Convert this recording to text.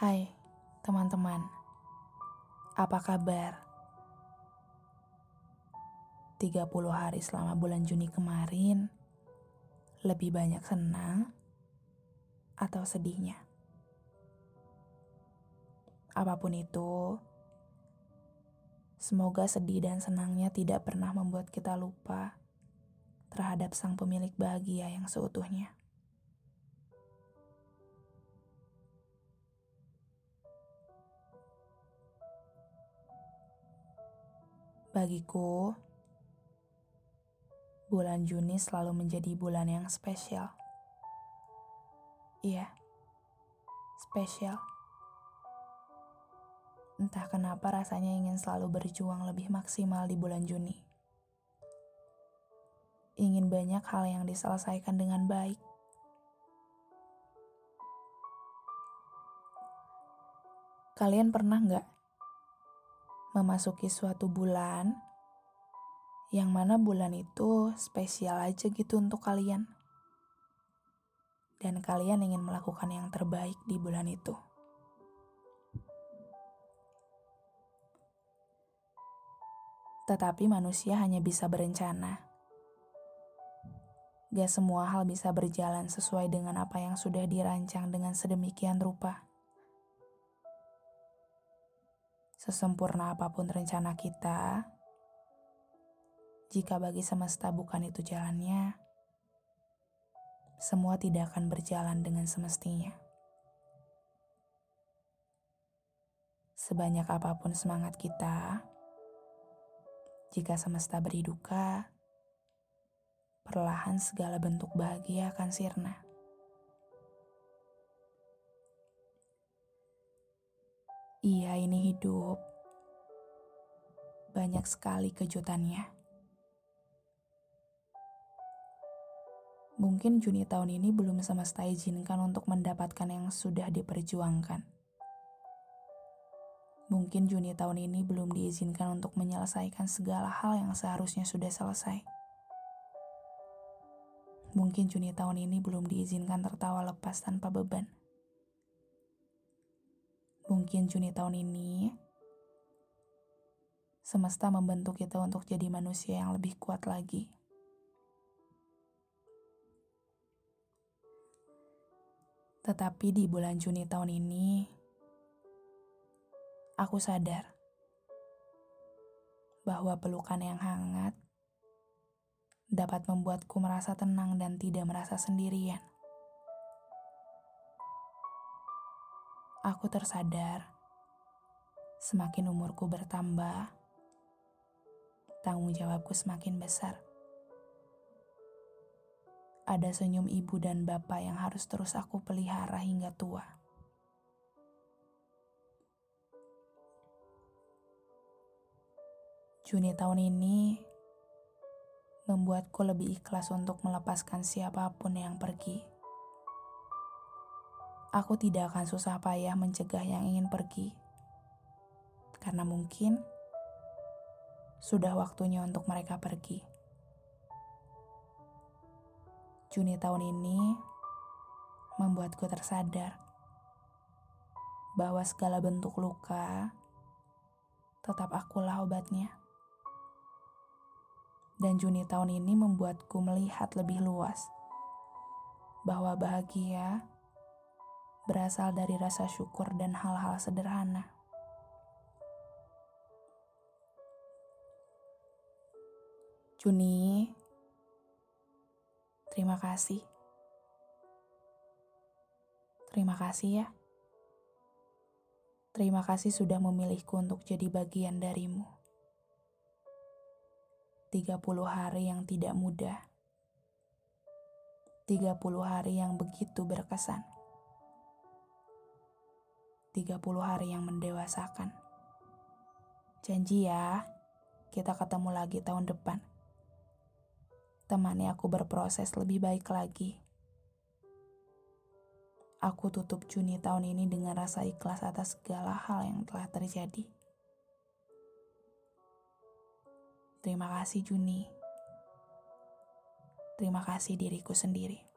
Hai teman-teman, apa kabar? 30 hari selama bulan Juni kemarin lebih banyak senang atau sedihnya. Apa pun itu, semoga sedih dan senangnya tidak pernah membuat kita lupa terhadap sang pemilik bahagia yang seutuhnya. Bagiku, bulan Juni selalu menjadi bulan yang spesial. Iya, spesial. Entah kenapa rasanya ingin selalu berjuang lebih maksimal di bulan Juni. Ingin banyak hal yang diselesaikan dengan baik. Kalian pernah nggak memasuki suatu bulan yang mana bulan itu spesial aja gitu untuk kalian. Dan kalian ingin melakukan yang terbaik di bulan itu. Tetapi manusia hanya bisa berencana. Gak semua hal bisa berjalan sesuai dengan apa yang sudah dirancang dengan sedemikian rupa. Sesempurna apa pun rencana kita, jika bagi semesta bukan itu jalannya, semua tidak akan berjalan dengan semestinya. Sebanyak apa pun semangat kita, jika semesta beri duka, perlahan segala bentuk bahagia akan sirna. Iya, ini hidup. Banyak sekali kejutannya. Mungkin Juni tahun ini belum semesta izinkan untuk mendapatkan yang sudah diperjuangkan. Mungkin Juni tahun ini belum diizinkan untuk menyelesaikan segala hal yang seharusnya sudah selesai. Mungkin Juni tahun ini belum diizinkan tertawa lepas tanpa beban. Mungkin Juni tahun ini, semesta membentuk kita untuk jadi manusia yang lebih kuat lagi. Tetapi di bulan Juni tahun ini, aku sadar bahwa pelukan yang hangat dapat membuatku merasa tenang dan tidak merasa sendirian. Aku tersadar semakin umurku bertambah, tanggung jawabku semakin besar. Ada senyum ibu dan bapak yang harus terus aku pelihara hingga tua. Juni tahun ini membuatku lebih ikhlas untuk melepaskan siapa pun yang pergi aku tidak akan susah payah mencegah yang ingin pergi. Karena mungkin sudah waktunya untuk mereka pergi. Juni tahun ini membuatku tersadar bahwa segala bentuk luka tetap akulah obatnya. Dan Juni tahun ini membuatku melihat lebih luas bahwa bahagia berasal dari rasa syukur dan hal-hal sederhana. Juni, terima kasih. Terima kasih ya. Terima kasih sudah memilihku untuk jadi bagian darimu. 30 hari yang tidak mudah. 30 hari yang begitu berkesan. 30 hari yang mendewasakan. Janji ya, kita ketemu lagi tahun depan. Temani aku berproses lebih baik lagi. Aku tutup Juni tahun ini dengan rasa ikhlas atas segala hal yang telah terjadi. Terima kasih Juni. Terima kasih diriku sendiri.